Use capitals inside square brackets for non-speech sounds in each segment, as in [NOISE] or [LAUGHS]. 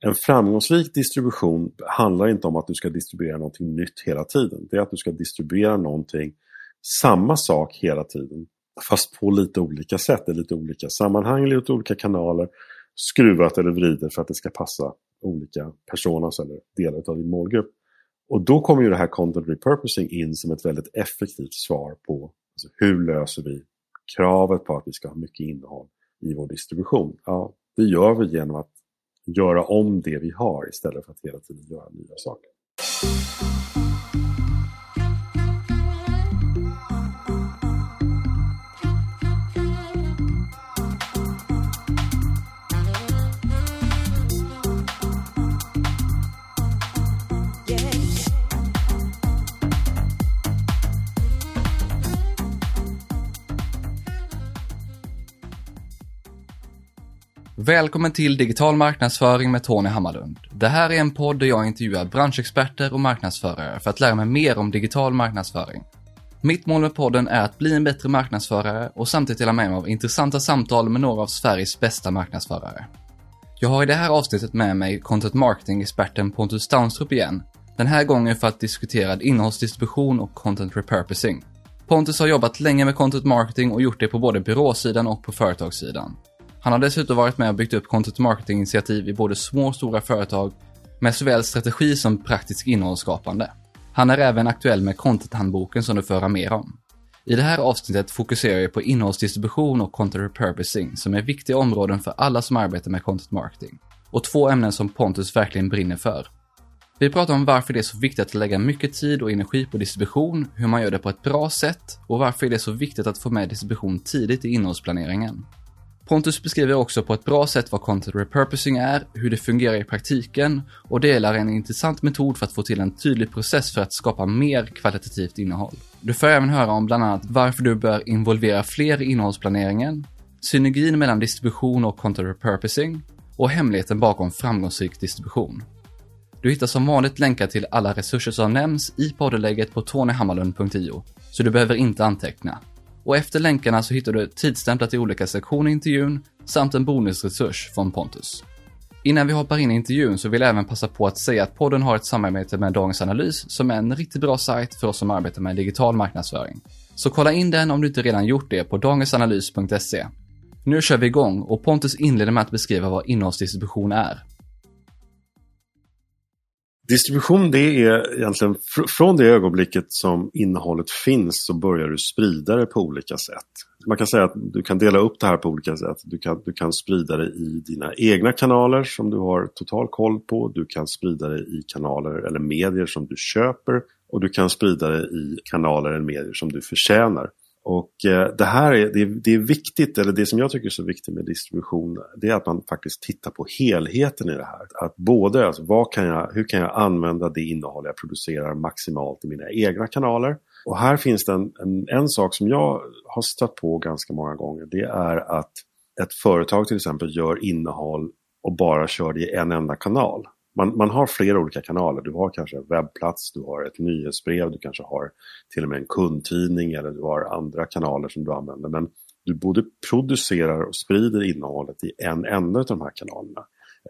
En framgångsrik distribution handlar inte om att du ska distribuera någonting nytt hela tiden. Det är att du ska distribuera någonting, samma sak hela tiden, fast på lite olika sätt, i lite olika sammanhang, i lite olika kanaler, skruvat eller vridet för att det ska passa olika personas eller delar av din målgrupp. Och då kommer ju det här content repurposing in som ett väldigt effektivt svar på alltså hur löser vi kravet på att vi ska ha mycket innehåll i vår distribution. Ja, det gör vi genom att göra om det vi har istället för att hela tiden göra nya saker. Välkommen till Digital marknadsföring med Tony Hammarlund. Det här är en podd där jag intervjuar branschexperter och marknadsförare för att lära mig mer om digital marknadsföring. Mitt mål med podden är att bli en bättre marknadsförare och samtidigt dela med mig av intressanta samtal med några av Sveriges bästa marknadsförare. Jag har i det här avsnittet med mig content marketing-experten Pontus Stanstrup igen. Den här gången för att diskutera innehållsdistribution och content repurposing. Pontus har jobbat länge med content marketing och gjort det på både byråsidan och på företagssidan. Han har dessutom varit med och byggt upp content marketing-initiativ i både små och stora företag med såväl strategi som praktisk innehållsskapande. Han är även aktuell med content-handboken som du får höra mer om. I det här avsnittet fokuserar jag på innehållsdistribution och content repurposing som är viktiga områden för alla som arbetar med content marketing. Och två ämnen som Pontus verkligen brinner för. Vi pratar om varför det är så viktigt att lägga mycket tid och energi på distribution, hur man gör det på ett bra sätt och varför det är så viktigt att få med distribution tidigt i innehållsplaneringen. Pontus beskriver också på ett bra sätt vad content repurposing är, hur det fungerar i praktiken och delar en intressant metod för att få till en tydlig process för att skapa mer kvalitativt innehåll. Du får även höra om bland annat varför du bör involvera fler i innehållsplaneringen, synergin mellan distribution och content repurposing och hemligheten bakom framgångsrik distribution. Du hittar som vanligt länkar till alla resurser som nämns i poddeläget på tonyhammarlund.io, så du behöver inte anteckna. Och efter länkarna så hittar du tidsstämplat i olika sektioner i intervjun samt en bonusresurs från Pontus. Innan vi hoppar in i intervjun så vill jag även passa på att säga att podden har ett samarbete med Dagens Analys som är en riktigt bra sajt för oss som arbetar med digital marknadsföring. Så kolla in den om du inte redan gjort det på dagensanalys.se. Nu kör vi igång och Pontus inleder med att beskriva vad innehållsdistribution är. Distribution det är egentligen fr från det ögonblicket som innehållet finns så börjar du sprida det på olika sätt. Man kan säga att du kan dela upp det här på olika sätt. Du kan, du kan sprida det i dina egna kanaler som du har total koll på. Du kan sprida det i kanaler eller medier som du köper och du kan sprida det i kanaler eller medier som du förtjänar. Och eh, det här är, det, det, är viktigt, eller det som jag tycker är så viktigt med distribution, det är att man faktiskt tittar på helheten i det här. Att både, alltså, vad kan jag, hur kan jag använda det innehåll jag producerar maximalt i mina egna kanaler? Och här finns det en, en, en sak som jag har stött på ganska många gånger. Det är att ett företag till exempel gör innehåll och bara kör det i en enda kanal man, man har flera olika kanaler. Du har kanske en webbplats, du har ett nyhetsbrev, du kanske har till och med en kundtidning eller du har andra kanaler som du använder. Men du både producerar och sprider innehållet i en enda av de här kanalerna.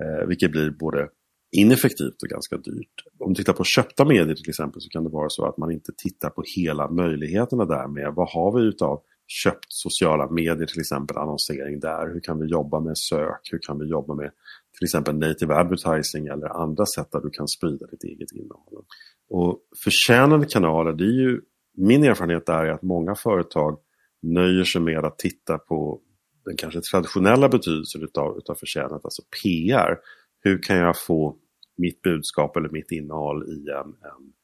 Eh, vilket blir både ineffektivt och ganska dyrt. Om du tittar på köpta medier till exempel så kan det vara så att man inte tittar på hela möjligheterna där med vad har vi utav köpt sociala medier till exempel, annonsering där. Hur kan vi jobba med sök? Hur kan vi jobba med till exempel native advertising eller andra sätt där du kan sprida ditt eget innehåll. Och förtjänande kanaler, det är ju, min erfarenhet är att många företag nöjer sig med att titta på den kanske traditionella betydelsen utav, utav förtjänat, alltså PR. Hur kan jag få mitt budskap eller mitt innehåll i en,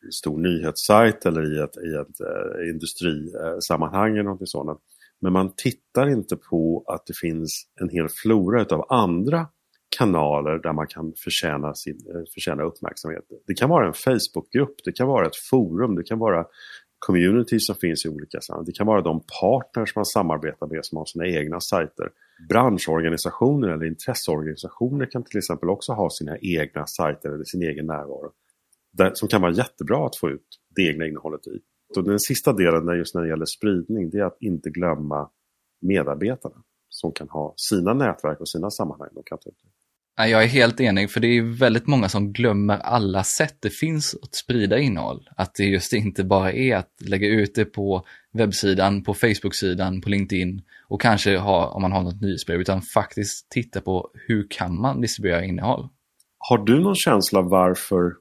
en stor nyhetssajt eller i ett, i ett eh, industrisammanhang eller något sådant. Men man tittar inte på att det finns en hel flora utav andra kanaler där man kan förtjäna, sin, eh, förtjäna uppmärksamhet. Det kan vara en Facebookgrupp, det kan vara ett forum, det kan vara community som finns i olika sammanhang. Det kan vara de partners man samarbetar med som har sina egna sajter. Branschorganisationer eller intresseorganisationer kan till exempel också ha sina egna sajter eller sin egen närvaro. Där, som kan vara jättebra att få ut det egna innehållet i. Och den sista delen just när det gäller spridning det är att inte glömma medarbetarna som kan ha sina nätverk och sina sammanhang de kan ta ut. Jag är helt enig, för det är väldigt många som glömmer alla sätt det finns att sprida innehåll. Att det just inte bara är att lägga ut det på webbsidan, på Facebook-sidan, på LinkedIn och kanske ha, om man har något nyhetsbrev, utan faktiskt titta på hur kan man distribuera innehåll. Har du någon känsla varför,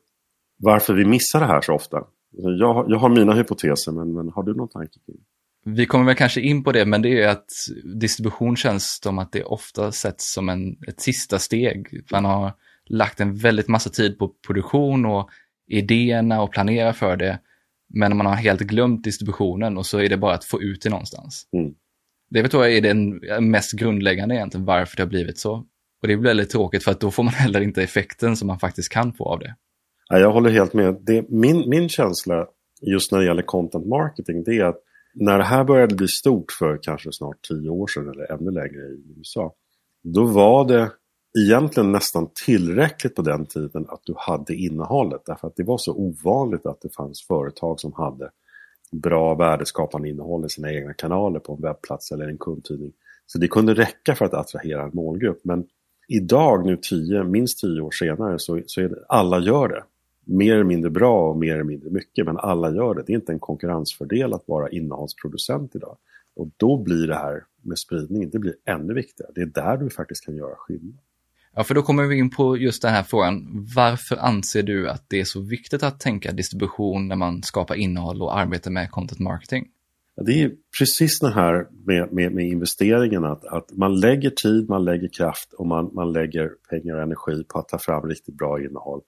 varför vi missar det här så ofta? Jag, jag har mina hypoteser, men, men har du någon tanke kring det? Vi kommer väl kanske in på det, men det är att distribution känns som att det ofta sätts som en, ett sista steg. Man har lagt en väldigt massa tid på produktion och idéerna och planera för det. Men man har helt glömt distributionen och så är det bara att få ut det någonstans. Mm. Det tror jag är den mest grundläggande egentligen, varför det har blivit så. Och det blir väldigt tråkigt för att då får man [LAUGHS] heller inte effekten som man faktiskt kan få av det. jag håller helt med. Det, min, min känsla just när det gäller content marketing det är att när det här började bli stort för kanske snart tio år sedan eller ännu längre i USA. Då var det egentligen nästan tillräckligt på den tiden att du hade innehållet. Därför att det var så ovanligt att det fanns företag som hade bra värdeskapande innehåll i sina egna kanaler på en webbplats eller en kundtidning. Så det kunde räcka för att attrahera en målgrupp. Men idag, nu tio, minst tio år senare, så, så är det, alla gör det mer eller mindre bra och mer eller mindre mycket, men alla gör det. Det är inte en konkurrensfördel att vara innehållsproducent idag. Och då blir det här med spridning, det blir ännu viktigare. Det är där du faktiskt kan göra skillnad. Ja, för då kommer vi in på just den här frågan. Varför anser du att det är så viktigt att tänka distribution när man skapar innehåll och arbetar med content marketing? Det är precis det här med, med, med investeringen, att, att man lägger tid, man lägger kraft och man, man lägger pengar och energi på att ta fram riktigt bra innehåll.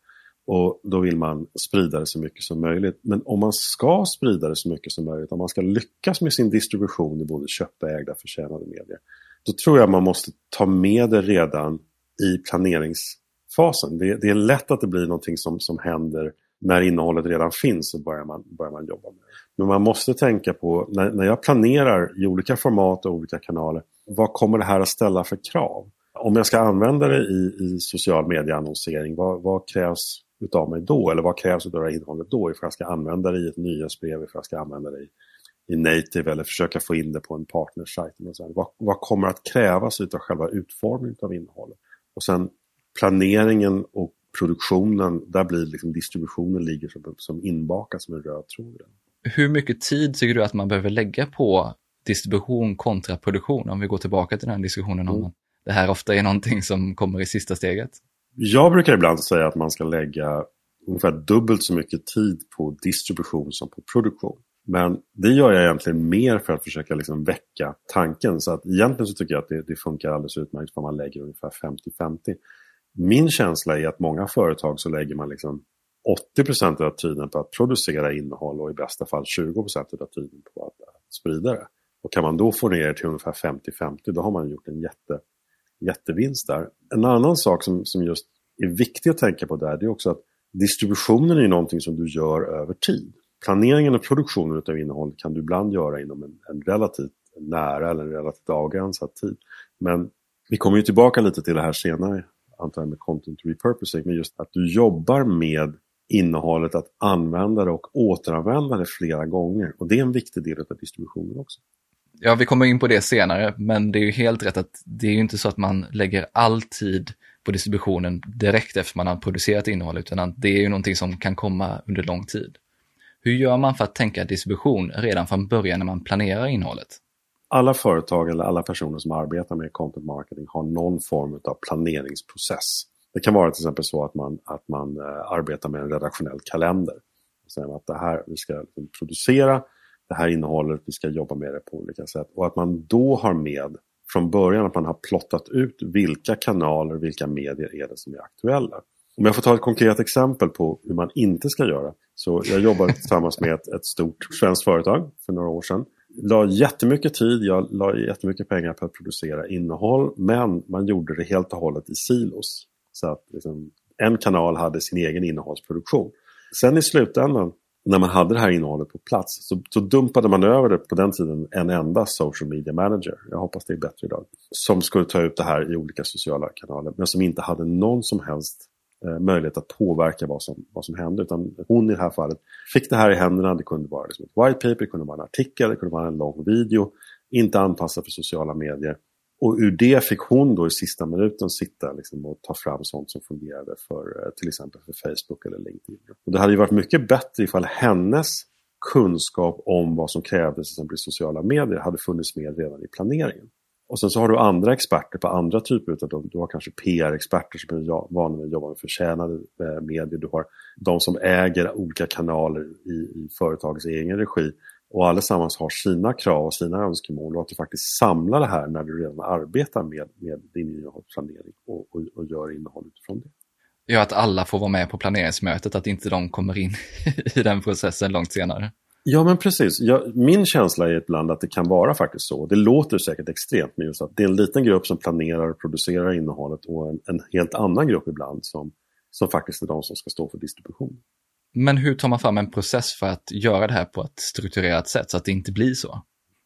Och då vill man sprida det så mycket som möjligt. Men om man ska sprida det så mycket som möjligt, om man ska lyckas med sin distribution i både köpta, ägda, förtjänade medier. Då tror jag man måste ta med det redan i planeringsfasen. Det, det är lätt att det blir någonting som, som händer när innehållet redan finns så börjar man, börjar man jobba med det. Men man måste tänka på, när, när jag planerar i olika format och olika kanaler, vad kommer det här att ställa för krav? Om jag ska använda det i, i social medieannonsering, vad, vad krävs utav mig då? Eller vad krävs av det här innehållet då? Ifall jag ska använda det i ett nyhetsbrev, ifall jag ska använda det i, i native eller försöka få in det på en partnersajt. Vad, vad kommer att krävas av själva utformningen av innehållet? Och sen planeringen och produktionen, där blir liksom distributionen ligger som, som inbakat som en röd tråd. Hur mycket tid tycker du att man behöver lägga på distribution kontra produktion? Om vi går tillbaka till den här diskussionen om mm. det här ofta är någonting som kommer i sista steget. Jag brukar ibland säga att man ska lägga ungefär dubbelt så mycket tid på distribution som på produktion. Men det gör jag egentligen mer för att försöka liksom väcka tanken. Så att egentligen så tycker jag att det, det funkar alldeles utmärkt om man lägger ungefär 50-50. Min känsla är att många företag så lägger man liksom 80% av tiden på att producera innehåll och i bästa fall 20% av tiden på att sprida det. Och kan man då få ner det till ungefär 50-50 då har man gjort en jätte, jättevinst där. En annan sak som, som just är viktig att tänka på där det är också att distributionen är någonting som du gör över tid. Planeringen och produktionen av innehåll kan du ibland göra inom en, en relativt nära eller en relativt avgränsad tid. Men vi kommer ju tillbaka lite till det här senare, antar jag med content repurposing, men just att du jobbar med innehållet, att använda det och återanvända det flera gånger. Och det är en viktig del av distributionen också. Ja, vi kommer in på det senare, men det är ju helt rätt att det är ju inte så att man lägger all tid på distributionen direkt efter man har producerat innehåll, utan det är ju någonting som kan komma under lång tid. Hur gör man för att tänka distribution redan från början när man planerar innehållet? Alla företag eller alla personer som arbetar med content marketing har någon form av planeringsprocess. Det kan vara till exempel så att man, att man eh, arbetar med en redaktionell kalender. Säger att det här vi ska liksom producera det här innehållet, vi ska jobba med det på olika sätt. Och att man då har med från början att man har plottat ut vilka kanaler, vilka medier är det som är aktuella. Om jag får ta ett konkret exempel på hur man inte ska göra. Så jag jobbade [LAUGHS] tillsammans med ett, ett stort svenskt företag för några år sedan. La jättemycket tid, jag la jättemycket pengar på att producera innehåll men man gjorde det helt och hållet i silos. Så att liksom, en kanal hade sin egen innehållsproduktion. Sen i slutändan när man hade det här innehållet på plats så, så, dumpade man över det på den tiden en enda social media manager. Jag hoppas det är bättre idag. Som skulle ta ut det här i olika sociala kanaler men som inte hade någon som helst eh, möjlighet att påverka vad som, vad som hände. Utan hon i det här fallet fick det här i händerna. Det kunde vara liksom ett white paper, det kunde vara en artikel, det kunde vara en lång video. Inte anpassad för sociala medier och ur det fick hon då i sista minuten sitta liksom, och ta fram sånt som fungerade för eh, till exempel för Facebook eller LinkedIn. Och det hade ju varit mycket bättre ifall hennes kunskap om vad som krävdes till exempel i sociala medier hade funnits med redan i planeringen. Och sen så har du andra experter på andra typer av, du har kanske PR-experter som är vana vid att jobba med förtjänade eh, medier, du har de som äger olika kanaler i, i företagets egen regi och allesammans har sina krav och sina önskemål och att du faktiskt samlar det här när du redan arbetar med, med din innehållsplanering och, och, och gör innehåll utifrån det. Ja, att alla får vara med på planeringsmötet, att inte de kommer in [LAUGHS] i den processen långt senare. Ja men precis. Jag, min känsla är ibland att det kan vara faktiskt så. Det låter säkert extremt men just att det är en liten grupp som planerar och producerar innehållet och en, en helt annan grupp ibland som, som faktiskt är de som ska stå för distribution. Men hur tar man fram en process för att göra det här på ett strukturerat sätt så att det inte blir så?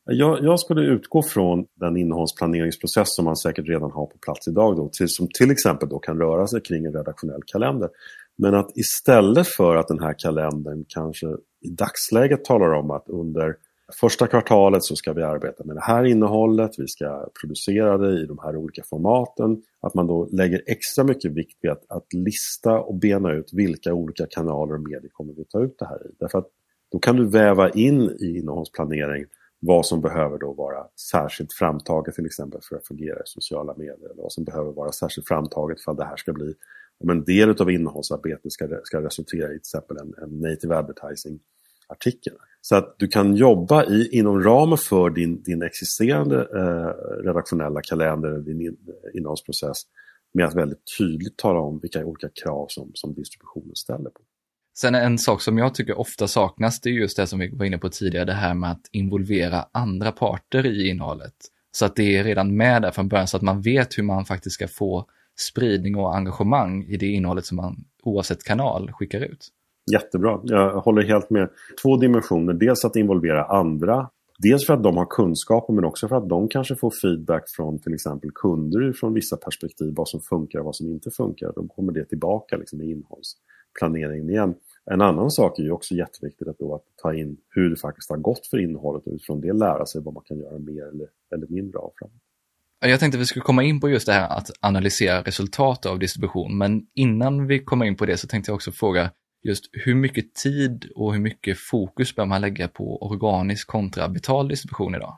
Jag, jag skulle utgå från den innehållsplaneringsprocess som man säkert redan har på plats idag. Då, till, som till exempel då kan röra sig kring en redaktionell kalender. Men att istället för att den här kalendern kanske i dagsläget talar om att under första kvartalet så ska vi arbeta med det här innehållet, vi ska producera det i de här olika formaten. Att man då lägger extra mycket vikt vid att, att lista och bena ut vilka olika kanaler och medier kommer vi ta ut det här i. Därför att då kan du väva in i innehållsplanering vad som behöver då vara särskilt framtaget till exempel för att fungera i sociala medier. Eller vad som behöver vara särskilt framtaget för att det här ska bli om en del av innehållsarbetet ska, ska resultera i till exempel en, en native advertising artikel. Så att du kan jobba i, inom ramen för din, din existerande eh, redaktionella kalender, din in, innehållsprocess med att väldigt tydligt tala om vilka olika krav som, som distributionen ställer på. Sen en sak som jag tycker ofta saknas, det är just det som vi var inne på tidigare, det här med att involvera andra parter i innehållet. Så att det är redan med där från början, så att man vet hur man faktiskt ska få spridning och engagemang i det innehållet som man oavsett kanal skickar ut. Jättebra, jag håller helt med. Två dimensioner, dels att involvera andra Dels för att de har kunskapen men också för att de kanske får feedback från till exempel kunder från vissa perspektiv, vad som funkar och vad som inte funkar. Då kommer det tillbaka liksom, i innehållsplaneringen igen. En annan sak är ju också jätteviktigt att, då att ta in hur det faktiskt har gått för innehållet och utifrån det lära sig vad man kan göra mer eller, eller mindre av framåt. Jag tänkte att vi skulle komma in på just det här att analysera resultat av distribution, men innan vi kommer in på det så tänkte jag också fråga just hur mycket tid och hur mycket fokus bör man lägga på organisk kontra betald distribution idag?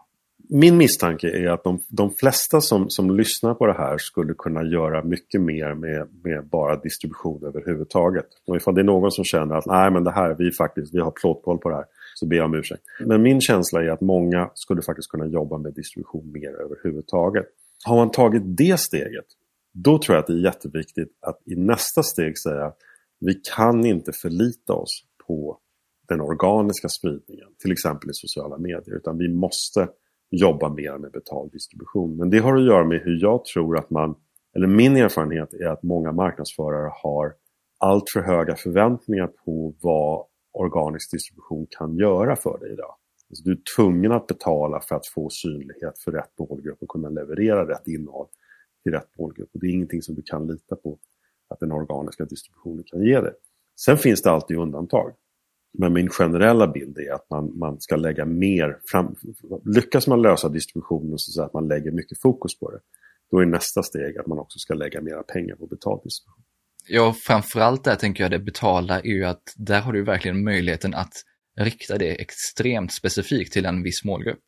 Min misstanke är att de, de flesta som, som lyssnar på det här skulle kunna göra mycket mer med, med bara distribution överhuvudtaget. Och ifall det är någon som känner att nej men det här, vi faktiskt, vi har plåtkoll på det här, så ber jag om ursäkt. Men min känsla är att många skulle faktiskt kunna jobba med distribution mer överhuvudtaget. Har man tagit det steget, då tror jag att det är jätteviktigt att i nästa steg säga vi kan inte förlita oss på den organiska spridningen, till exempel i sociala medier, utan vi måste jobba mer med betald distribution. Men det har att göra med hur jag tror att man, eller min erfarenhet är att många marknadsförare har allt för höga förväntningar på vad organisk distribution kan göra för dig idag. Alltså du är tvungen att betala för att få synlighet för rätt målgrupp och kunna leverera rätt innehåll till rätt målgrupp. Och det är ingenting som du kan lita på att den organiska distributionen kan ge det. Sen finns det alltid undantag. Men min generella bild är att man, man ska lägga mer, fram, lyckas man lösa distributionen så att man lägger mycket fokus på det, då är nästa steg att man också ska lägga mera pengar på betald distribution. Ja, framförallt där tänker jag det betalda är ju att där har du verkligen möjligheten att rikta det extremt specifikt till en viss målgrupp.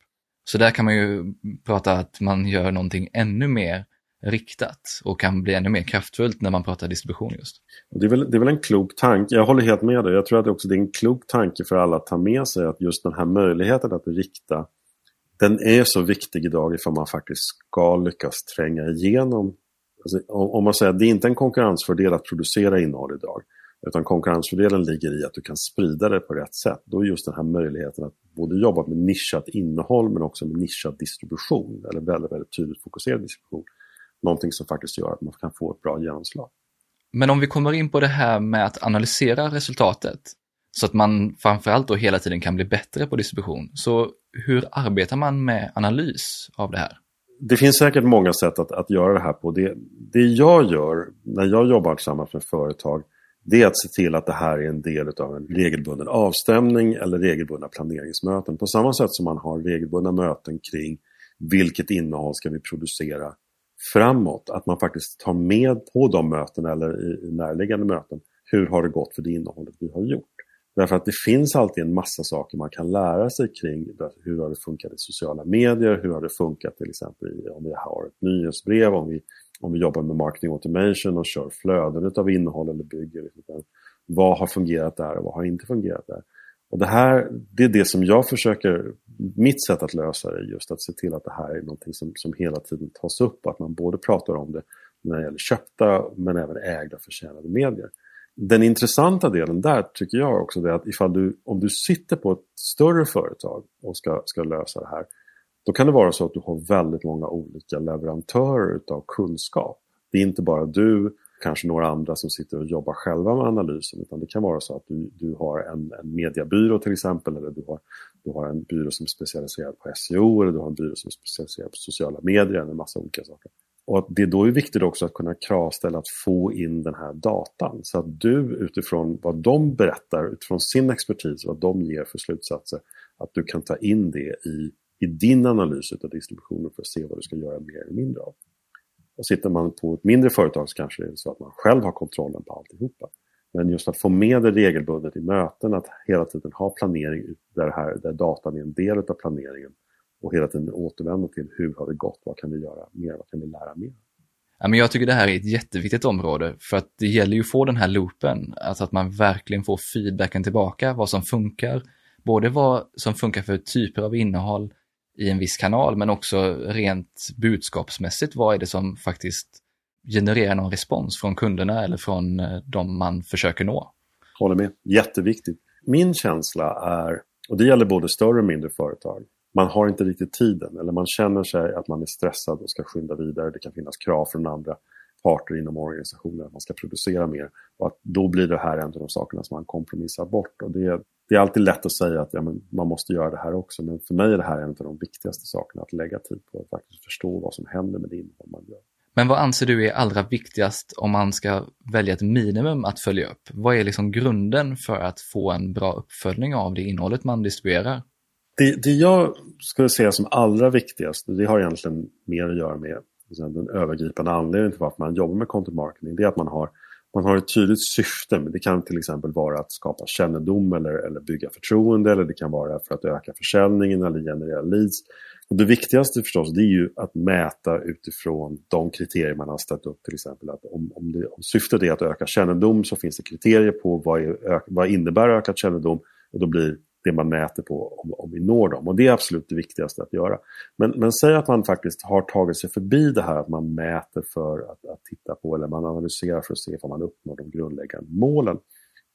Så där kan man ju prata att man gör någonting ännu mer riktat och kan bli ännu mer kraftfullt när man pratar distribution just. Det är, väl, det är väl en klok tanke, jag håller helt med dig. Jag tror att det också det är en klok tanke för alla att ta med sig att just den här möjligheten att rikta den är så viktig idag ifall man faktiskt ska lyckas tränga igenom. Alltså, om man säger att det är inte en konkurrensfördel att producera innehåll idag. Utan konkurrensfördelen ligger i att du kan sprida det på rätt sätt. Då är just den här möjligheten att både jobba med nischat innehåll men också med nischad distribution, eller väldigt, väldigt tydligt fokuserad distribution, någonting som faktiskt gör att man kan få ett bra genomslag. Men om vi kommer in på det här med att analysera resultatet, så att man framförallt då hela tiden kan bli bättre på distribution. Så hur arbetar man med analys av det här? Det finns säkert många sätt att, att göra det här på. Det, det jag gör när jag jobbar tillsammans med företag det är att se till att det här är en del av en regelbunden avstämning eller regelbundna planeringsmöten. På samma sätt som man har regelbundna möten kring vilket innehåll ska vi producera framåt? Att man faktiskt tar med på de mötena eller i närliggande möten, hur har det gått för det innehållet vi har gjort? Därför att det finns alltid en massa saker man kan lära sig kring hur har det funkat i sociala medier, hur har det funkat till exempel om vi har ett nyhetsbrev, om vi, om vi jobbar med marketing automation och kör flöden av innehåll eller bygger. Liksom, vad har fungerat där och vad har inte fungerat där? Och det här, det är det som jag försöker, mitt sätt att lösa det är just att se till att det här är någonting som, som hela tiden tas upp och att man både pratar om det när det gäller köpta men även ägda förtjänade medier. Den intressanta delen där tycker jag också är att ifall du, om du sitter på ett större företag och ska, ska lösa det här, då kan det vara så att du har väldigt många olika leverantörer utav kunskap. Det är inte bara du, kanske några andra som sitter och jobbar själva med analysen. Utan det kan vara så att du, du har en, en mediebyrå till exempel eller du har, du har en byrå som är specialiserad på SEO eller du har en byrå som är specialiserad på sociala medier eller en massa olika saker. Och att det är då är viktigt också att kunna kravställa att få in den här datan. Så att du utifrån vad de berättar, utifrån sin expertis, vad de ger för slutsatser, att du kan ta in det i, i din analys av distributionen för att se vad du ska göra mer eller mindre av. Och sitter man på ett mindre företag så kanske det är så att man själv har kontrollen på alltihopa. Men just att få med det regelbundet i möten, att hela tiden ha planering där, här, där datan är en del av planeringen och hela tiden återvända till hur har det gått, vad kan vi göra mer, vad kan vi lära mer? Ja, men jag tycker det här är ett jätteviktigt område för att det gäller ju att få den här loopen, alltså att man verkligen får feedbacken tillbaka, vad som funkar, både vad som funkar för typer av innehåll, i en viss kanal, men också rent budskapsmässigt, vad är det som faktiskt genererar någon respons från kunderna eller från eh, de man försöker nå? Håller med, jätteviktigt. Min känsla är, och det gäller både större och mindre företag, man har inte riktigt tiden eller man känner sig att man är stressad och ska skynda vidare. Det kan finnas krav från andra parter inom organisationen att man ska producera mer. Och att då blir det här en av de sakerna som man kompromissar bort. Och det, det är alltid lätt att säga att ja, man måste göra det här också. Men för mig är det här en av de viktigaste sakerna att lägga tid på. Att faktiskt förstå vad som händer med det innehåll man gör. Men vad anser du är allra viktigast om man ska välja ett minimum att följa upp? Vad är liksom grunden för att få en bra uppföljning av det innehållet man distribuerar? Det, det jag skulle säga som allra viktigast, det har egentligen mer att göra med den övergripande anledningen till varför man jobbar med content marketing, det är att man har man har ett tydligt syfte. Men det kan till exempel vara att skapa kännedom eller, eller bygga förtroende eller det kan vara för att öka försäljningen eller generera leads. Och det viktigaste förstås det är ju att mäta utifrån de kriterier man har ställt upp. Till exempel att om, om, det, om syftet är att öka kännedom så finns det kriterier på vad, är, vad innebär ökad kännedom och då blir det man mäter på om, om vi når dem. Och det är absolut det viktigaste att göra. Men, men säg att man faktiskt har tagit sig förbi det här att man mäter för att, att titta på eller man analyserar för att se om man uppnår de grundläggande målen.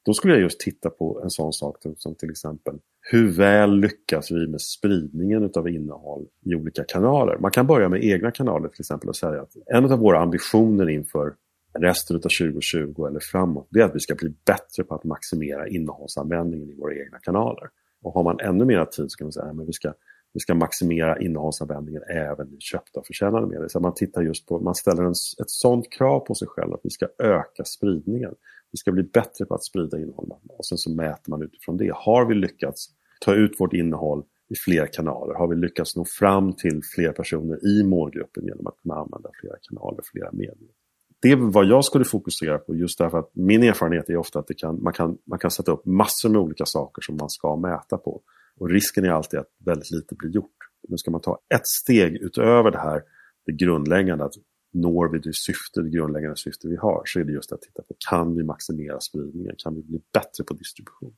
Då skulle jag just titta på en sån sak som till exempel hur väl lyckas vi med spridningen av innehåll i olika kanaler? Man kan börja med egna kanaler till exempel och säga att en av våra ambitioner inför resten av 2020 eller framåt, det är att vi ska bli bättre på att maximera innehållsanvändningen i våra egna kanaler. Och har man ännu mer tid så kan man säga att vi ska, vi ska maximera innehållsanvändningen även i köpta och förtjänade medier. Så man tittar just på, man ställer en, ett sådant krav på sig själv att vi ska öka spridningen. Vi ska bli bättre på att sprida innehåll och sen så mäter man utifrån det. Har vi lyckats ta ut vårt innehåll i fler kanaler? Har vi lyckats nå fram till fler personer i målgruppen genom att kunna använda flera kanaler, flera medier? Det är vad jag skulle fokusera på just därför att min erfarenhet är ofta att det kan, man, kan, man kan sätta upp massor med olika saker som man ska mäta på. Och risken är alltid att väldigt lite blir gjort. Nu ska man ta ett steg utöver det här, det grundläggande, att når vi det syfte, det grundläggande syfte vi har, så är det just att titta på, kan vi maximera spridningen? Kan vi bli bättre på distribution?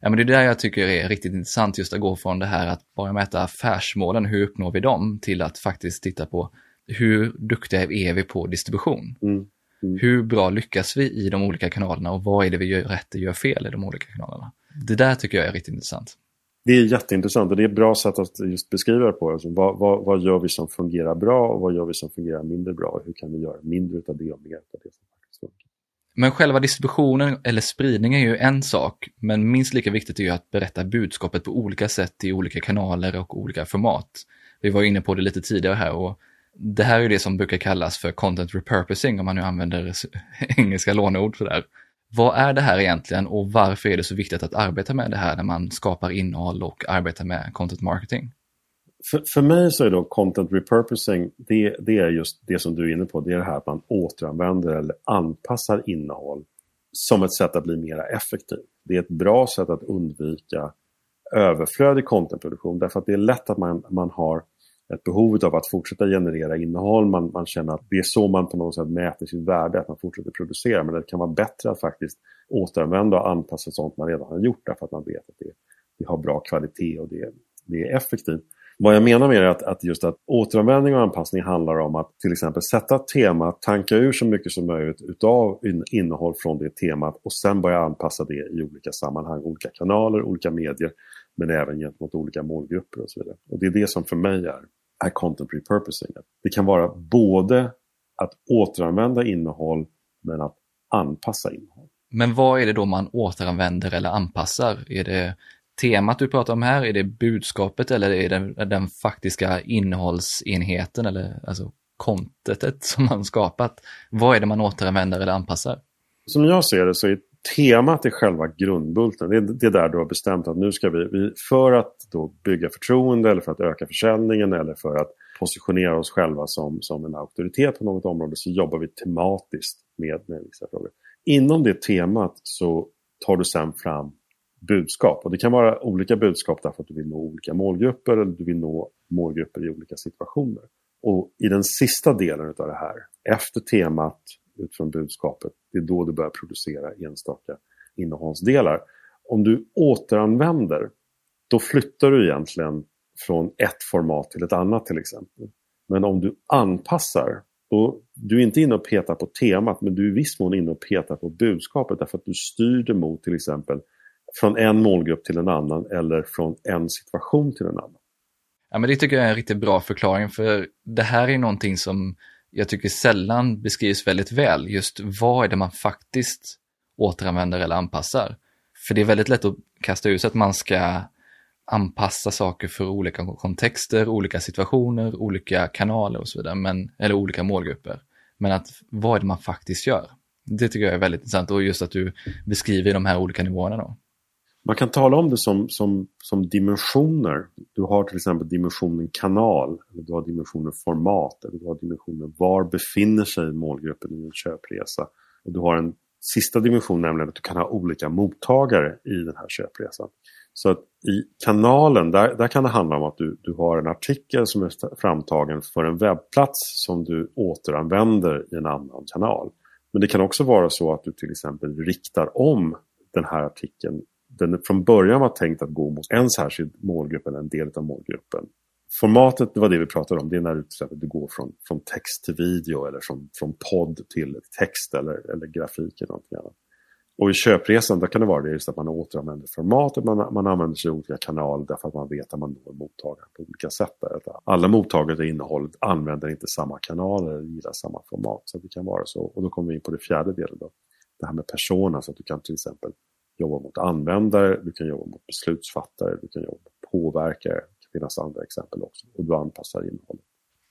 Ja, men det är där jag tycker är riktigt intressant, just att gå från det här att bara mäta affärsmålen, hur uppnår vi dem, till att faktiskt titta på hur duktiga är vi på distribution? Mm. Mm. Hur bra lyckas vi i de olika kanalerna och vad är det vi gör rätt och gör fel i de olika kanalerna? Det där tycker jag är riktigt intressant. Det är jätteintressant och det är ett bra sätt att just beskriva det på. Alltså, vad, vad, vad, gör vi som fungerar bra och vad gör vi som fungerar mindre bra? Hur kan vi göra mindre av det och mer av det som faktiskt funkar? Men själva distributionen eller spridningen är ju en sak, men minst lika viktigt är ju att berätta budskapet på olika sätt i olika kanaler och olika format. Vi var inne på det lite tidigare här och det här är det som brukar kallas för content repurposing om man nu använder [LAUGHS] engelska låneord för det här. Vad är det här egentligen och varför är det så viktigt att arbeta med det här när man skapar innehåll och arbetar med content marketing? för, för mig så är då content repurposing, det, det är just det som du är inne på. Det är det här att man återanvänder eller anpassar innehåll som ett sätt att bli mer effektiv. Det är ett bra sätt att undvika överflödig contentproduktion därför att det är lätt att man, man har ett behov av att fortsätta generera innehåll. Man, man känner att det är så man på något sätt mäter sitt värde, att man fortsätter producera. Men det kan vara bättre att faktiskt återanvända och anpassa sånt man redan har gjort därför att man vet att det, det har bra kvalitet och det, det är effektivt. Vad jag menar med det är att, att just att återanvändning och anpassning handlar om att till exempel sätta ett tema, tanka ur så mycket som möjligt utav innehåll från det temat och sen börja anpassa det i olika sammanhang, olika kanaler, olika medier men även gentemot olika målgrupper och så vidare. Och det är det som för mig är, är content repurposing. Det kan vara både att återanvända innehåll men att anpassa innehåll. Men vad är det då man återanvänder eller anpassar? Är det temat du pratar om här? Är det budskapet eller är det den faktiska innehållsenheten eller alltså contentet som man skapat? Vad är det man återanvänder eller anpassar? Som jag ser det så är temat är själva grundbulten. Det är, det är där du har bestämt att nu ska vi, vi, för att då bygga förtroende eller för att öka försäljningen eller för att positionera oss själva som, som en auktoritet på något område så jobbar vi tematiskt med, med vissa frågor. Inom det temat så tar du sen fram budskap. Och det kan vara olika budskap därför att du vill nå olika målgrupper eller du vill nå målgrupper i olika situationer. Och i den sista delen av det här, efter temat, utifrån budskapet, det är då du börjar producera enstaka innehållsdelar. Om du återanvänder, då flyttar du egentligen från ett format till ett annat till exempel. Men om du anpassar, då, du är inte inne och petar på temat men du är i viss mån inne och petar på budskapet därför att du styr det mot till exempel från en målgrupp till en annan eller från en situation till en annan. Ja, men det tycker jag är en riktigt bra förklaring för det här är någonting som jag tycker sällan beskrivs väldigt väl. Just vad är det man faktiskt återanvänder eller anpassar? För det är väldigt lätt att kasta ut sig att man ska anpassa saker för olika kontexter, olika situationer, olika kanaler och så vidare, men, eller olika målgrupper. Men att vad är det man faktiskt gör? Det tycker jag är väldigt intressant och just att du beskriver de här olika nivåerna då. Man kan tala om det som, som, som dimensioner. Du har till exempel dimensionen kanal, eller du har dimensionen format, eller du har dimensionen var befinner sig målgruppen i en köpresa. Och du har en sista dimension, nämligen att du kan ha olika mottagare i den här köpresan. Så att i kanalen, där, där kan det handla om att du, du har en artikel som är framtagen för en webbplats som du återanvänder i en annan kanal. Men det kan också vara så att du till exempel riktar om den här artikeln den från början var tänkt att gå mot en särskild målgrupp eller en del av målgruppen. Formatet, det var det vi pratade om, det är när du, du går från, från text till video eller från, från podd till text eller, eller grafik eller någonting annat. Och i köpresan, där kan det vara det just att man återanvänder formatet, man, man använder sig av olika kanaler därför att man vet att man når mottagaren på olika sätt. Där. Alla mottagare i innehållet använder inte samma kanaler eller gillar samma format. Så det kan vara så. Och då kommer vi in på det fjärde delen då. Det här med persona, så att du kan till exempel jobba mot användare, du kan jobba mot beslutsfattare, du kan jobba mot påverkare. Det kan finnas andra exempel också. Och du anpassar innehållet.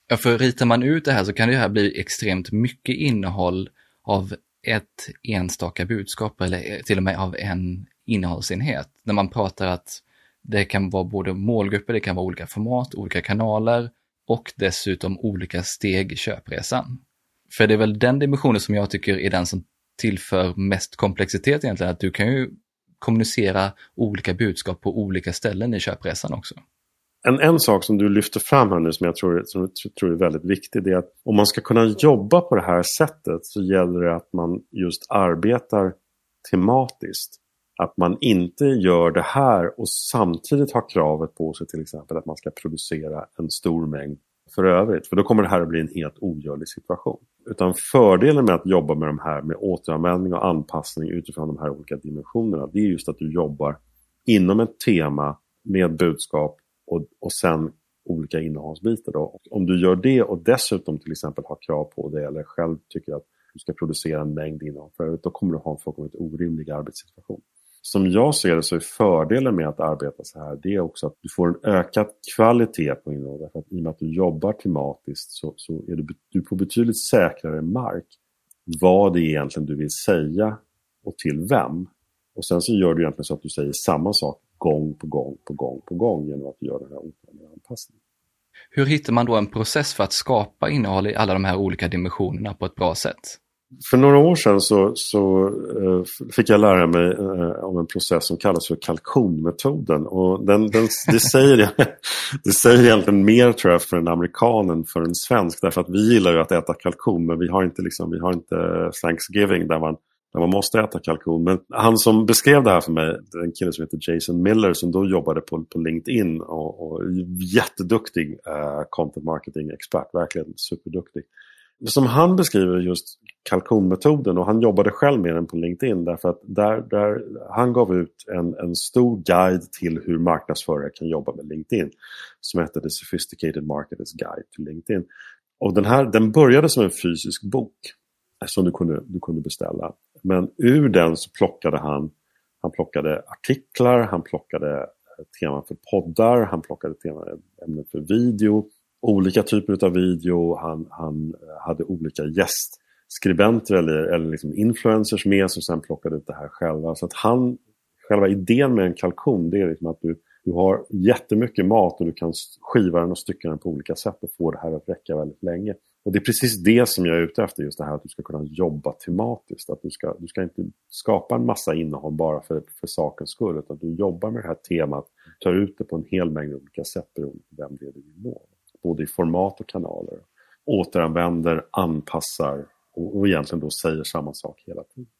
Ja, för ritar man ut det här så kan det här bli extremt mycket innehåll av ett enstaka budskap eller till och med av en innehållsenhet. När man pratar att det kan vara både målgrupper, det kan vara olika format, olika kanaler och dessutom olika steg i köpresan. För det är väl den dimensionen som jag tycker är den som tillför mest komplexitet egentligen, att du kan ju kommunicera olika budskap på olika ställen i köpresan också. En, en sak som du lyfter fram här nu som jag tror, som jag tror är väldigt viktig det är att om man ska kunna jobba på det här sättet så gäller det att man just arbetar tematiskt. Att man inte gör det här och samtidigt har kravet på sig till exempel att man ska producera en stor mängd för övrigt. För då kommer det här att bli en helt ogörlig situation. Utan fördelen med att jobba med de här med återanvändning och anpassning utifrån de här olika dimensionerna. Det är just att du jobbar inom ett tema med budskap och, och sen olika innehållsbitar. Då. Om du gör det och dessutom till exempel har krav på det, eller själv tycker att du ska producera en mängd innehåll för övrigt, då kommer du ha en fullkomligt orimlig arbetssituation som jag ser det så är fördelen med att arbeta så här det är också att du får en ökad kvalitet på innehållet. Att I och med att du jobbar tematiskt så, så är du, du på betydligt säkrare mark vad det är egentligen du vill säga och till vem. Och sen så gör du egentligen så att du säger samma sak gång på gång på gång på gång genom att du gör den här anpassningen. Hur hittar man då en process för att skapa innehåll i alla de här olika dimensionerna på ett bra sätt? För några år sedan så, så eh, fick jag lära mig eh, om en process som kallas för kalkonmetoden. Och den, den, det, säger, [LAUGHS] det säger egentligen mer tror jag för en amerikan än för en svensk. Därför att vi gillar ju att äta kalkon men vi har inte, liksom, vi har inte Thanksgiving där man, där man måste äta kalkon. Men han som beskrev det här för mig, en kille som heter Jason Miller som då jobbade på, på LinkedIn och, och jätteduktig uh, content marketing-expert, verkligen superduktig som han beskriver just kalkonmetoden och han jobbade själv med den på LinkedIn därför att där, där han gav ut en, en stor guide till hur marknadsförare kan jobba med LinkedIn som hette The Sophisticated Marketers Guide to LinkedIn. Och den här den började som en fysisk bok eh, som du kunde, du kunde beställa. Men ur den så plockade han, han plockade artiklar, han plockade eh, teman för poddar, han plockade teman, eh, ämnen för video olika typer av video. Han, han hade olika skribenter eller, eller liksom influencers med som sen plockade ut det här själva. Så att han, själva idén med en kalkon det är liksom att du, du har jättemycket mat och du kan skiva den och stycka den på olika sätt och få det här att räcka väldigt länge. Och det är precis det som jag är ute efter, just det här att du ska kunna jobba tematiskt. Att du ska, du ska inte skapa en massa innehåll bara för, för sakens skull, utan du jobbar med det här temat, tar ut det på en hel mängd olika sätt beroende på vem det är du vill nå både i format och kanaler. Återanvänder, anpassar och, och egentligen då säger samma sak hela tiden.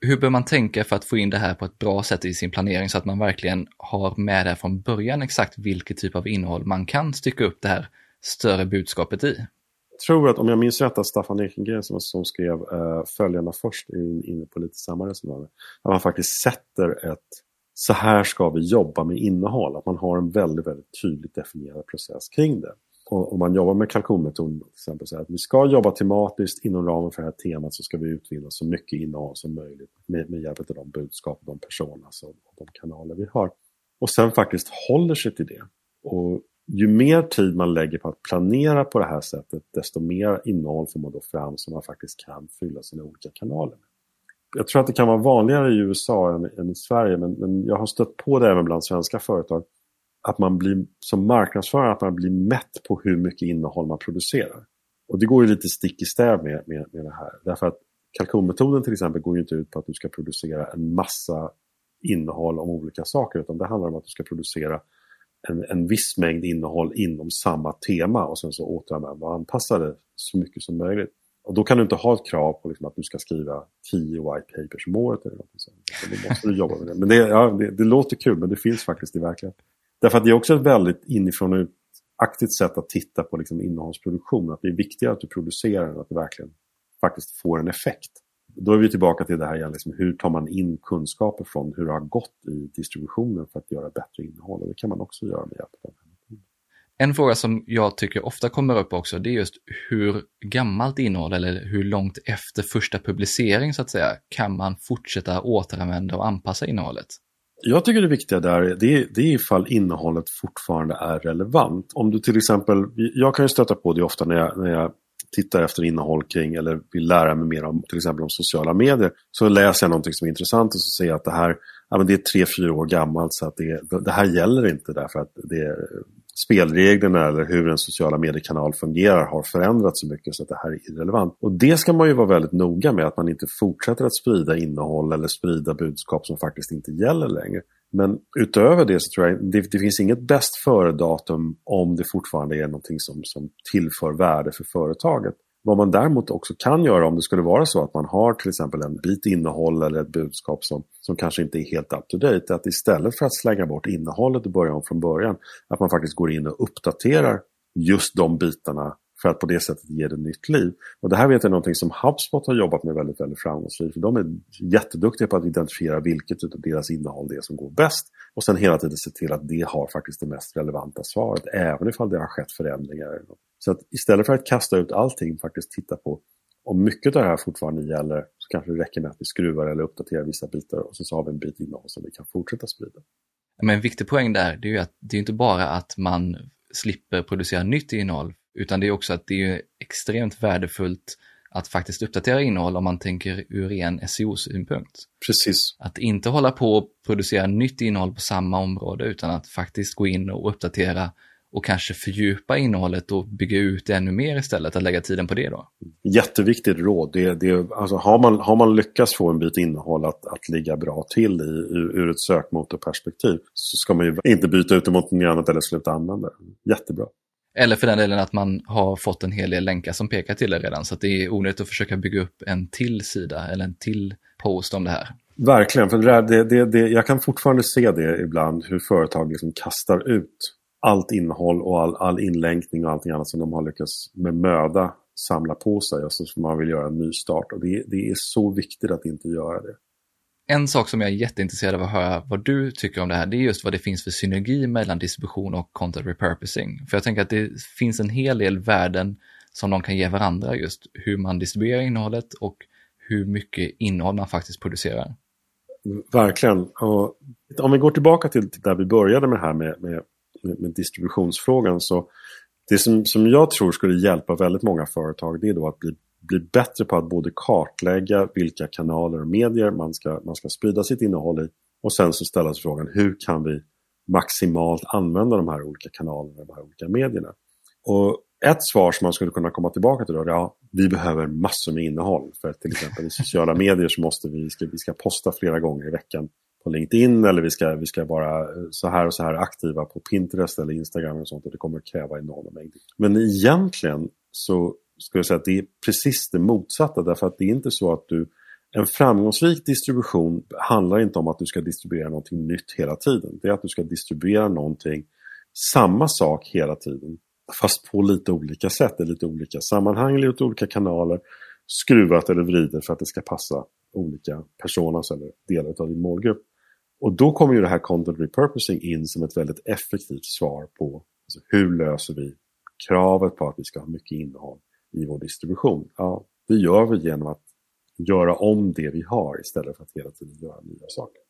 Hur bör man tänka för att få in det här på ett bra sätt i sin planering så att man verkligen har med det från början exakt vilket typ av innehåll man kan stycka upp det här större budskapet i? Jag tror att om jag minns rätt att Staffan Ekengren som, som skrev uh, följarna först inne på lite samma resonemang. Att man faktiskt sätter ett så här ska vi jobba med innehåll. Att man har en väldigt, väldigt tydligt definierad process kring det om man jobbar med kalkonmetoden till exempel, så att vi ska jobba tematiskt inom ramen för det här temat så ska vi utvinna så mycket innehåll som möjligt med, med hjälp av de budskap, de personer och de kanaler vi har. Och sen faktiskt håller sig till det. Och ju mer tid man lägger på att planera på det här sättet, desto mer innehåll får man då fram som man faktiskt kan fylla sina olika kanaler med. Jag tror att det kan vara vanligare i USA än, än i Sverige, men, men jag har stött på det även bland svenska företag att man blir som marknadsförare att man blir mätt på hur mycket innehåll man producerar. Och det går ju lite stick i stäv med, med, med det här. Därför att kalkonmetoden till exempel går ju inte ut på att du ska producera en massa innehåll om olika saker utan det handlar om att du ska producera en, en viss mängd innehåll inom samma tema och sen så återanvända och anpassa det så mycket som möjligt. Och då kan du inte ha ett krav på liksom att du ska skriva 10 white papers om året eller något sånt. Då måste du jobba med det. Men det, ja, det, det låter kul men det finns faktiskt i verkligheten. Därför att det är också ett väldigt inifrån och aktivt sätt att titta på liksom innehållsproduktion. Att det är viktigare att du producerar än att det verkligen faktiskt får en effekt. Då är vi tillbaka till det här igen, liksom, hur tar man in kunskaper från hur det har gått i distributionen för att göra bättre innehåll. Och det kan man också göra med hjälp av en fråga som jag tycker ofta kommer upp också, det är just hur gammalt innehåll eller hur långt efter första publicering så att säga kan man fortsätta återanvända och anpassa innehållet? Jag tycker det viktiga där det är, det är ifall innehållet fortfarande är relevant. Om du till exempel, jag kan ju stöta på det ofta när jag, när jag tittar efter innehåll kring eller vill lära mig mer om till exempel om sociala medier. Så läser jag någonting som är intressant och så ser jag att det här ja, men det är tre, fyra år gammalt så att det, det här gäller inte därför att det, spelreglerna eller hur en sociala mediekanal fungerar har förändrats så mycket så att det här är irrelevant. Och det ska man ju vara väldigt noga med, att man inte fortsätter att sprida innehåll eller sprida budskap som faktiskt inte gäller längre. Men utöver det så tror jag det, det finns inget bäst före-datum om det fortfarande är någonting som, som tillför värde för företaget. Vad man däremot också kan göra om det skulle vara så att man har till exempel en bit innehåll eller ett budskap som, som kanske inte är helt up to date. Att istället för att slänga bort innehållet och börja om från början, att man faktiskt går in och uppdaterar just de bitarna för att på det sättet ge det nytt liv. Och det här vet jag är någonting som HubSpot har jobbat med väldigt, väldigt framgångsrikt. För de är jätteduktiga på att identifiera vilket av deras innehåll det är som går bäst. Och sen hela tiden se till att det har faktiskt det mest relevanta svaret, även ifall det har skett förändringar. Så att istället för att kasta ut allting, faktiskt titta på om mycket av det här fortfarande gäller så kanske det räcker med att vi skruvar eller uppdaterar vissa bitar och sen så har vi en bit innehåll som vi kan fortsätta sprida. Men en viktig poäng där, det är ju att det är inte bara att man slipper producera nytt innehåll, utan det är också att det är extremt värdefullt att faktiskt uppdatera innehåll om man tänker ur ren SEO-synpunkt. Precis. Att inte hålla på och producera nytt innehåll på samma område utan att faktiskt gå in och uppdatera och kanske fördjupa innehållet och bygga ut det ännu mer istället, att lägga tiden på det då? Jätteviktigt råd. Det, det, alltså har, man, har man lyckats få en bit innehåll att, att ligga bra till i, ur ett sökmotorperspektiv så ska man ju inte byta ut det mot något annat eller sluta använda det. Jättebra. Eller för den delen att man har fått en hel del länkar som pekar till det redan, så att det är onödigt att försöka bygga upp en till sida eller en till post om det här. Verkligen, för det, det, det, det, jag kan fortfarande se det ibland hur företag liksom kastar ut allt innehåll och all, all inlänkning och allting annat som de har lyckats med möda samla på sig och så som man vill göra en ny start. Och det, det är så viktigt att inte göra det. En sak som jag är jätteintresserad av att höra vad du tycker om det här, det är just vad det finns för synergi mellan distribution och content repurposing. För jag tänker att det finns en hel del värden som de kan ge varandra just hur man distribuerar innehållet och hur mycket innehåll man faktiskt producerar. Verkligen. Och om vi går tillbaka till typ där vi började med det här med, med, med distributionsfrågan så det som, som jag tror skulle hjälpa väldigt många företag det är då att bli, bli bättre på att både kartlägga vilka kanaler och medier man ska, man ska sprida sitt innehåll i och sen så ställa sig frågan hur kan vi maximalt använda de här olika kanalerna, de här olika medierna. Och ett svar som man skulle kunna komma tillbaka till då, är ja, vi behöver massor med innehåll. För till exempel i sociala medier så måste vi, ska, vi ska posta flera gånger i veckan på LinkedIn eller vi ska, vi ska vara så här och så här aktiva på Pinterest eller Instagram och sånt och det kommer att kräva enorma mängder. Men egentligen så skulle jag säga att det är precis det motsatta därför att det är inte så att du en framgångsrik distribution handlar inte om att du ska distribuera någonting nytt hela tiden. Det är att du ska distribuera någonting, samma sak hela tiden fast på lite olika sätt, i lite olika sammanhang, lite olika kanaler, skruvat eller vridet för att det ska passa olika personas eller delar av din målgrupp. Och då kommer ju det här content repurposing in som ett väldigt effektivt svar på alltså, hur löser vi kravet på att vi ska ha mycket innehåll i vår distribution. Ja, det gör vi genom att göra om det vi har istället för att hela tiden göra nya saker.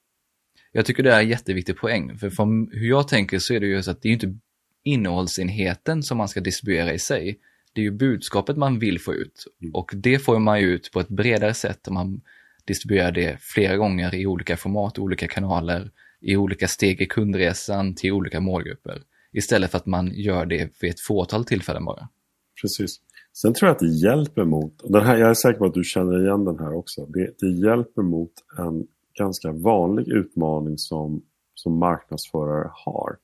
Jag tycker det är en jätteviktig poäng, för från hur jag tänker så är det ju så att det är inte innehållsenheten som man ska distribuera i sig. Det är ju budskapet man vill få ut mm. och det får man ju ut på ett bredare sätt om man distribuerar det flera gånger i olika format, olika kanaler, i olika steg i kundresan till olika målgrupper. Istället för att man gör det vid ett fåtal tillfällen bara. Precis. Sen tror jag att det hjälper mot, och den här, jag är säker på att du känner igen den här också, det, det hjälper mot en ganska vanlig utmaning som, som marknadsförare har.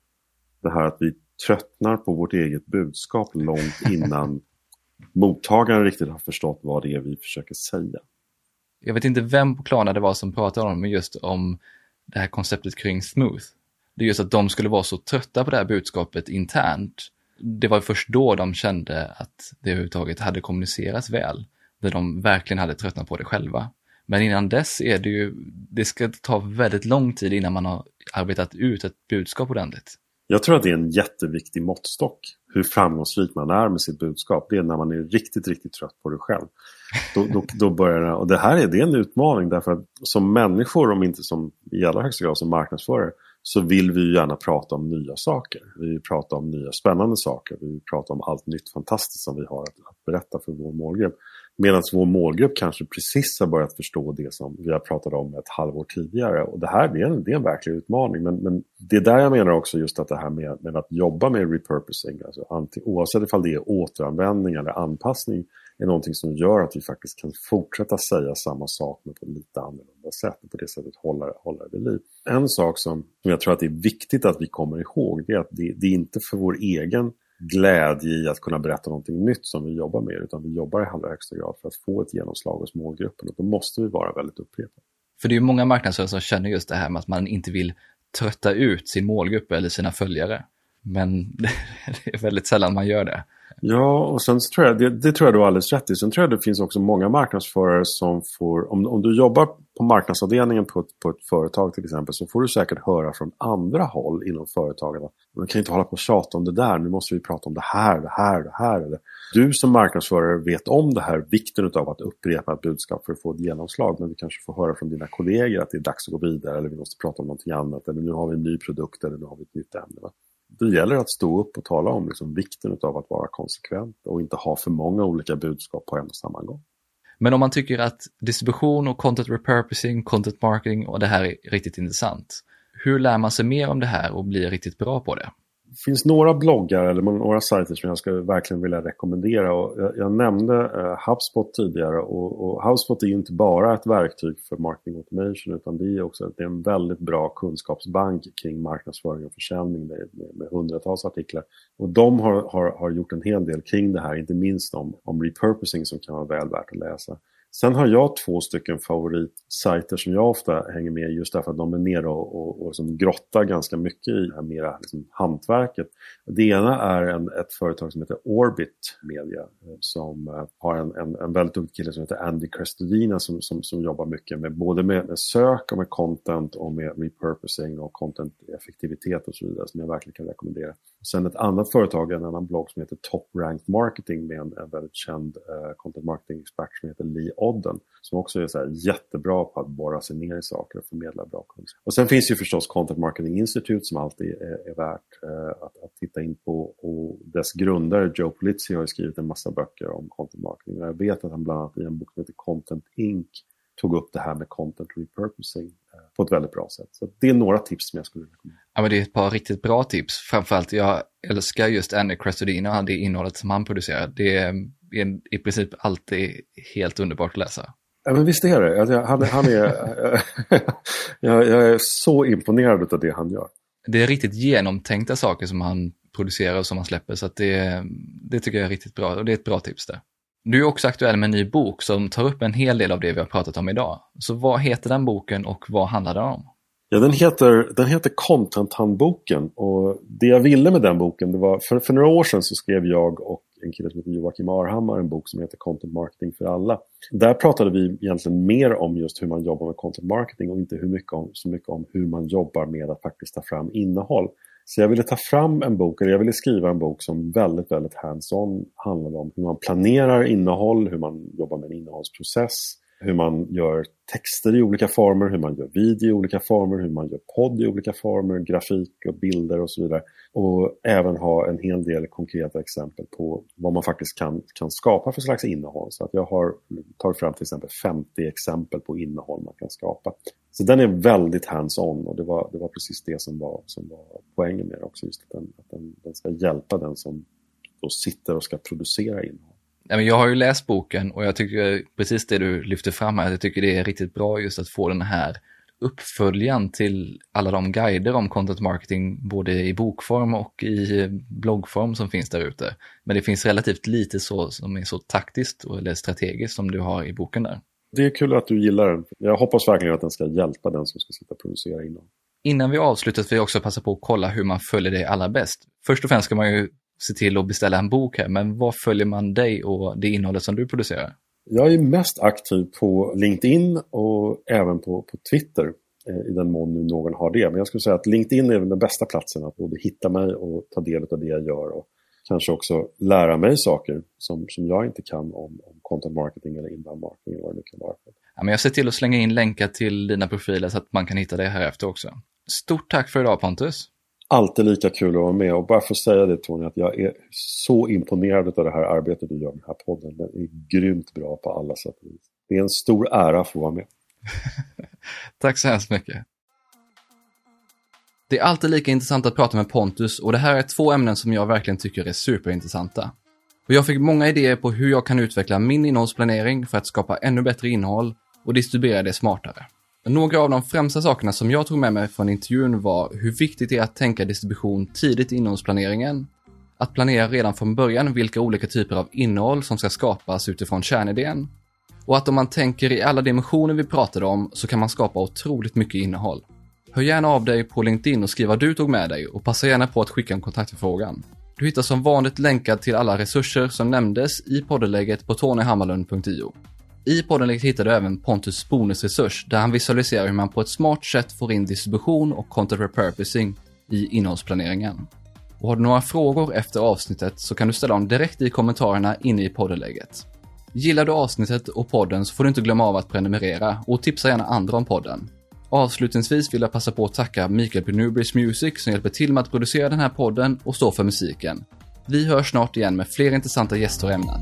Det här att vi tröttnar på vårt eget budskap långt [LAUGHS] innan mottagaren riktigt har förstått vad det är vi försöker säga. Jag vet inte vem på Klarna det var som pratade om, men just om det här konceptet kring smooth. Det är just att de skulle vara så trötta på det här budskapet internt. Det var först då de kände att det överhuvudtaget hade kommunicerats väl. Där de verkligen hade tröttnat på det själva. Men innan dess är det ju, det ska ta väldigt lång tid innan man har arbetat ut ett budskap ordentligt. Jag tror att det är en jätteviktig måttstock. Hur framgångsrik man är med sitt budskap. Det är när man är riktigt, riktigt trött på det själv. Då, då, då börjar det, och det här är, det är en utmaning därför att som människor, om inte som i allra högsta grad som marknadsförare, så vill vi gärna prata om nya saker. Vi vill prata om nya spännande saker. Vi vill prata om allt nytt fantastiskt som vi har att, att berätta för vår målgrupp. Medan vår målgrupp kanske precis har börjat förstå det som vi har pratat om ett halvår tidigare. Och det här det är, en, det är en verklig utmaning. Men, men det är där jag menar också just att det här med, med att jobba med repurposing, alltså anting, oavsett ifall det är återanvändning eller anpassning, är någonting som gör att vi faktiskt kan fortsätta säga samma sak men på ett lite annorlunda sätt och på det sättet hålla, hålla det vid liv. En sak som, som jag tror att det är viktigt att vi kommer ihåg det är att det, det är inte för vår egen glädje i att kunna berätta någonting nytt som vi jobbar med utan vi jobbar i allra högsta grad för att få ett genomslag hos målgruppen och då måste vi vara väldigt upprepade. För det är många marknadsförare som känner just det här med att man inte vill trötta ut sin målgrupp eller sina följare. Men [LAUGHS] det är väldigt sällan man gör det. Ja, och sen tror jag, det, det, tror jag du har alldeles rätt i. Sen tror jag det finns också många marknadsförare som får, om, om du jobbar på marknadsavdelningen på ett, på ett företag till exempel, så får du säkert höra från andra håll inom företaget att man kan inte hålla på och tjata om det där, nu måste vi prata om det här, det här, det här. Eller, du som marknadsförare vet om det här, vikten av att upprepa ett budskap för att få ett genomslag, men du kanske får höra från dina kollegor att det är dags att gå vidare, eller vi måste prata om någonting annat, eller nu har vi en ny produkt, eller nu har vi ett nytt ämne. Va? Det gäller att stå upp och tala om liksom vikten av att vara konsekvent och inte ha för många olika budskap på en och samma gång. Men om man tycker att distribution och content repurposing, content marketing och det här är riktigt intressant. Hur lär man sig mer om det här och blir riktigt bra på det? Finns några bloggar eller några sajter som jag skulle verkligen vilja rekommendera. Och jag, jag nämnde eh, HubSpot tidigare och, och, HubSpot är inte bara ett verktyg för marketing automation utan det är också det är en väldigt bra kunskapsbank kring marknadsföring och försäljning med, med, med hundratals artiklar. Och de har, har, har gjort en hel del kring det här, inte minst om, om repurposing som kan vara väl värt att läsa. Sen har jag två stycken favoritsajter som jag ofta hänger med just därför att de är nere och, och, och som grottar ganska mycket i det här mera liksom, hantverket. Det ena är en, ett företag som heter Orbit Media eh, som eh, har en, en, en väldigt duktig kille som heter Andy Crestodina som, som, som jobbar mycket med både med, med sök och med content och med repurposing och content-effektivitet och så vidare som jag verkligen kan rekommendera. Sen ett annat företag, en annan blogg som heter Top Ranked Marketing med en, en väldigt känd uh, content marketing-expert som heter Lee podden Som också är så jättebra på att borra sig ner i saker och förmedla bra kunskap. Och sen finns ju förstås Content Marketing Institute som alltid är, är värt eh, att, att, titta in på. Och dess grundare Joe Polizzi har skrivit en massa böcker om content marketing. Och jag vet att han bland annat i en bok som heter Content Inc tog upp det här med content repurposing eh, på ett väldigt bra sätt. Så det är några tips som jag skulle rekommendera. Ja, men det är ett par riktigt bra tips. Framförallt, jag älskar just Andy Crestodino och det innehållet som han producerar. Det är i princip alltid helt underbart att läsa. Ja, men visst är det. Alltså, han, han är, [LAUGHS] jag, jag är så imponerad av det han gör. Det är riktigt genomtänkta saker som han producerar och som han släpper, så det, det tycker jag är riktigt bra och det är ett bra tips där. Du är också aktuell med en ny bok som tar upp en hel del av det vi har pratat om idag. Så vad heter den boken och vad handlar den om? Ja, den heter, den heter Content-handboken och det jag ville med den boken, det var för, för några år sedan så skrev jag och en kille som heter Joakim Arhammar en bok som heter Content Marketing för alla. Där pratade vi egentligen mer om just hur man jobbar med content marketing och inte hur mycket om, så mycket om hur man jobbar med att faktiskt ta fram innehåll. Så jag ville ta fram en bok, eller jag ville skriva en bok som väldigt, väldigt hands-on handlade om hur man planerar innehåll, hur man jobbar med en innehållsprocess, hur man gör texter i olika former, hur man gör video i olika former, hur man gör podd i olika former, grafik och bilder och så vidare. Och även ha en hel del konkreta exempel på vad man faktiskt kan, kan skapa för slags innehåll. Så att jag har tagit fram till exempel 50 exempel på innehåll man kan skapa. Så den är väldigt hands-on och det var, det var precis det som var, som var poängen med det också. Just att den, att den, den ska hjälpa den som då sitter och ska producera innehåll. Jag har ju läst boken och jag tycker precis det du lyfter fram här, jag tycker det är riktigt bra just att få den här uppföljaren till alla de guider om content marketing, både i bokform och i bloggform som finns där ute. Men det finns relativt lite så som är så taktiskt eller strategiskt som du har i boken där. Det är kul att du gillar den. Jag hoppas verkligen att den ska hjälpa den som ska sitta och producera innehåll. Innan vi avslutar vill jag också passa på att kolla hur man följer dig allra bäst. Först och främst ska man ju se till att beställa en bok här, men vad följer man dig och det innehållet som du producerar? Jag är mest aktiv på LinkedIn och även på, på Twitter eh, i den mån nu någon har det. Men jag skulle säga att LinkedIn är den bästa platsen att både hitta mig och ta del av det jag gör och kanske också lära mig saker som, som jag inte kan om, om content marketing eller inbound marketing eller vad det kan vara. Ja, men jag ser till att slänga in länkar till dina profiler så att man kan hitta dig här efter också. Stort tack för idag Pontus! Alltid lika kul att vara med. Och bara för att säga det Tony, att jag är så imponerad av det här arbetet du gör med den här podden. Den är grymt bra på alla sätt och vis. Det är en stor ära att få vara med. [LAUGHS] Tack så hemskt mycket. Det är alltid lika intressant att prata med Pontus och det här är två ämnen som jag verkligen tycker är superintressanta. Och jag fick många idéer på hur jag kan utveckla min innehållsplanering för att skapa ännu bättre innehåll och distribuera det smartare. Några av de främsta sakerna som jag tog med mig från intervjun var hur viktigt det är att tänka distribution tidigt i innehållsplaneringen, att planera redan från början vilka olika typer av innehåll som ska skapas utifrån kärnidén, och att om man tänker i alla dimensioner vi pratade om så kan man skapa otroligt mycket innehåll. Hör gärna av dig på LinkedIn och skriv vad du tog med dig och passa gärna på att skicka en kontaktförfrågan. Du hittar som vanligt länkar till alla resurser som nämndes i poddeläget på tonyhammarlund.io. I podden hittar du även Pontus bonusresurs där han visualiserar hur man på ett smart sätt får in distribution och content repurposing i innehållsplaneringen. Och har du några frågor efter avsnittet så kan du ställa dem direkt i kommentarerna inne i poddenlägget. Gillar du avsnittet och podden så får du inte glömma av att prenumerera och tipsa gärna andra om podden. Avslutningsvis vill jag passa på att tacka Mikael på Newbridge Music som hjälper till med att producera den här podden och stå för musiken. Vi hörs snart igen med fler intressanta gäster och ämnen.